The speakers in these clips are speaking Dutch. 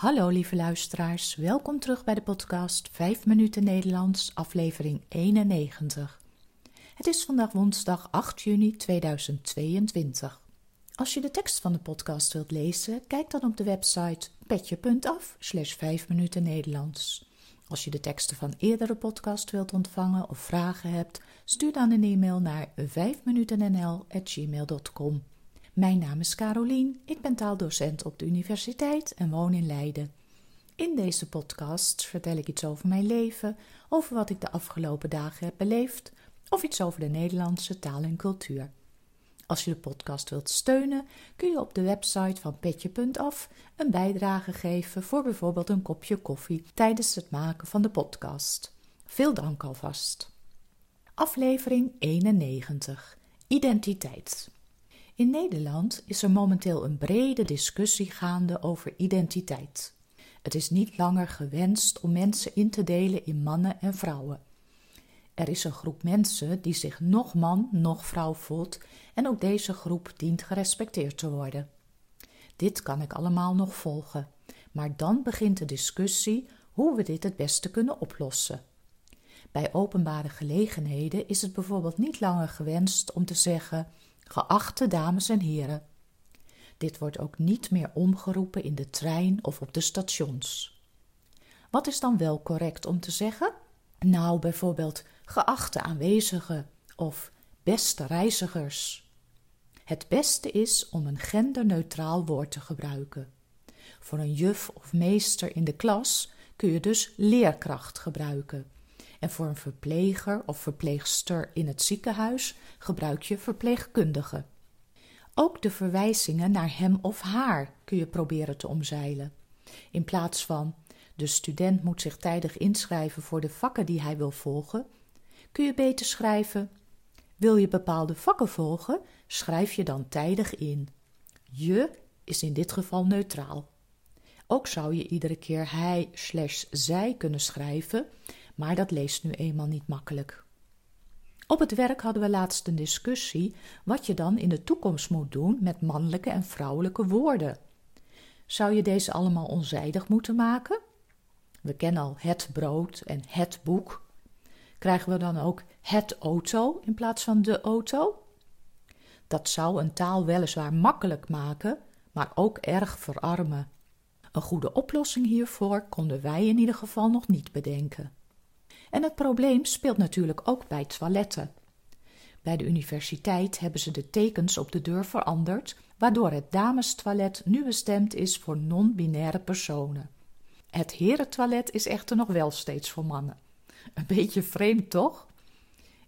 Hallo lieve luisteraars, welkom terug bij de podcast 5 minuten Nederlands, aflevering 91. Het is vandaag woensdag 8 juni 2022. Als je de tekst van de podcast wilt lezen, kijk dan op de website petje.af slash 5 minuten Nederlands. Als je de teksten van eerdere podcast wilt ontvangen of vragen hebt, stuur dan een e-mail naar 5minutennl.gmail.com. Mijn naam is Carolien, ik ben taaldocent op de universiteit en woon in Leiden. In deze podcast vertel ik iets over mijn leven, over wat ik de afgelopen dagen heb beleefd of iets over de Nederlandse taal en cultuur. Als je de podcast wilt steunen, kun je op de website van petje.af een bijdrage geven voor bijvoorbeeld een kopje koffie tijdens het maken van de podcast. Veel dank alvast. Aflevering 91 Identiteit. In Nederland is er momenteel een brede discussie gaande over identiteit. Het is niet langer gewenst om mensen in te delen in mannen en vrouwen. Er is een groep mensen die zich nog man, nog vrouw voelt en ook deze groep dient gerespecteerd te worden. Dit kan ik allemaal nog volgen, maar dan begint de discussie hoe we dit het beste kunnen oplossen. Bij openbare gelegenheden is het bijvoorbeeld niet langer gewenst om te zeggen: geachte dames en heren. Dit wordt ook niet meer omgeroepen in de trein of op de stations. Wat is dan wel correct om te zeggen? Nou, bijvoorbeeld geachte aanwezigen of beste reizigers. Het beste is om een genderneutraal woord te gebruiken. Voor een juf of meester in de klas kun je dus leerkracht gebruiken. En voor een verpleger of verpleegster in het ziekenhuis gebruik je verpleegkundige. Ook de verwijzingen naar hem of haar kun je proberen te omzeilen. In plaats van de student moet zich tijdig inschrijven voor de vakken die hij wil volgen, kun je beter schrijven: Wil je bepaalde vakken volgen, schrijf je dan tijdig in. Je is in dit geval neutraal. Ook zou je iedere keer hij slash zij kunnen schrijven, maar dat leest nu eenmaal niet makkelijk. Op het werk hadden we laatst een discussie wat je dan in de toekomst moet doen met mannelijke en vrouwelijke woorden. Zou je deze allemaal onzijdig moeten maken? We kennen al het brood en het boek. Krijgen we dan ook het auto in plaats van de auto? Dat zou een taal weliswaar makkelijk maken, maar ook erg verarmen. Een goede oplossing hiervoor konden wij in ieder geval nog niet bedenken. En het probleem speelt natuurlijk ook bij toiletten. Bij de universiteit hebben ze de tekens op de deur veranderd, waardoor het damestoilet nu bestemd is voor non-binaire personen. Het herentoilet is echter nog wel steeds voor mannen. Een beetje vreemd, toch?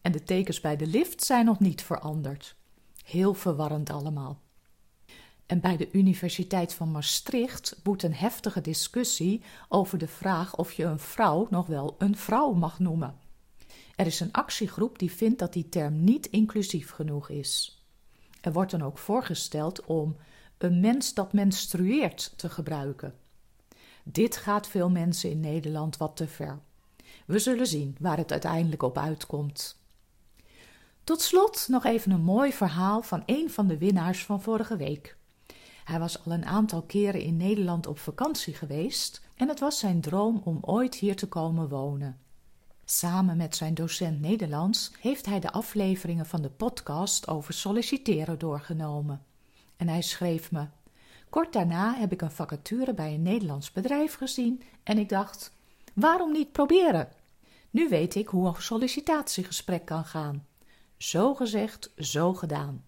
En de tekens bij de lift zijn nog niet veranderd. Heel verwarrend allemaal. En bij de Universiteit van Maastricht woedt een heftige discussie over de vraag of je een vrouw nog wel een vrouw mag noemen. Er is een actiegroep die vindt dat die term niet inclusief genoeg is. Er wordt dan ook voorgesteld om een mens dat menstrueert te gebruiken. Dit gaat veel mensen in Nederland wat te ver. We zullen zien waar het uiteindelijk op uitkomt. Tot slot nog even een mooi verhaal van een van de winnaars van vorige week. Hij was al een aantal keren in Nederland op vakantie geweest en het was zijn droom om ooit hier te komen wonen. Samen met zijn docent Nederlands heeft hij de afleveringen van de podcast over solliciteren doorgenomen. En hij schreef me: Kort daarna heb ik een vacature bij een Nederlands bedrijf gezien en ik dacht: waarom niet proberen? Nu weet ik hoe een sollicitatiegesprek kan gaan. Zo gezegd, zo gedaan.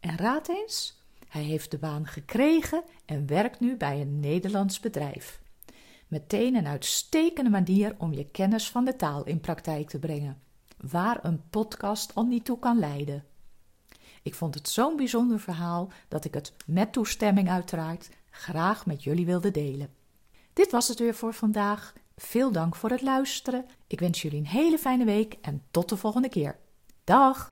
En raad eens, hij heeft de baan gekregen en werkt nu bij een Nederlands bedrijf. Meteen een uitstekende manier om je kennis van de taal in praktijk te brengen, waar een podcast al niet toe kan leiden. Ik vond het zo'n bijzonder verhaal dat ik het met toestemming uiteraard graag met jullie wilde delen. Dit was het weer voor vandaag. Veel dank voor het luisteren. Ik wens jullie een hele fijne week en tot de volgende keer. Dag!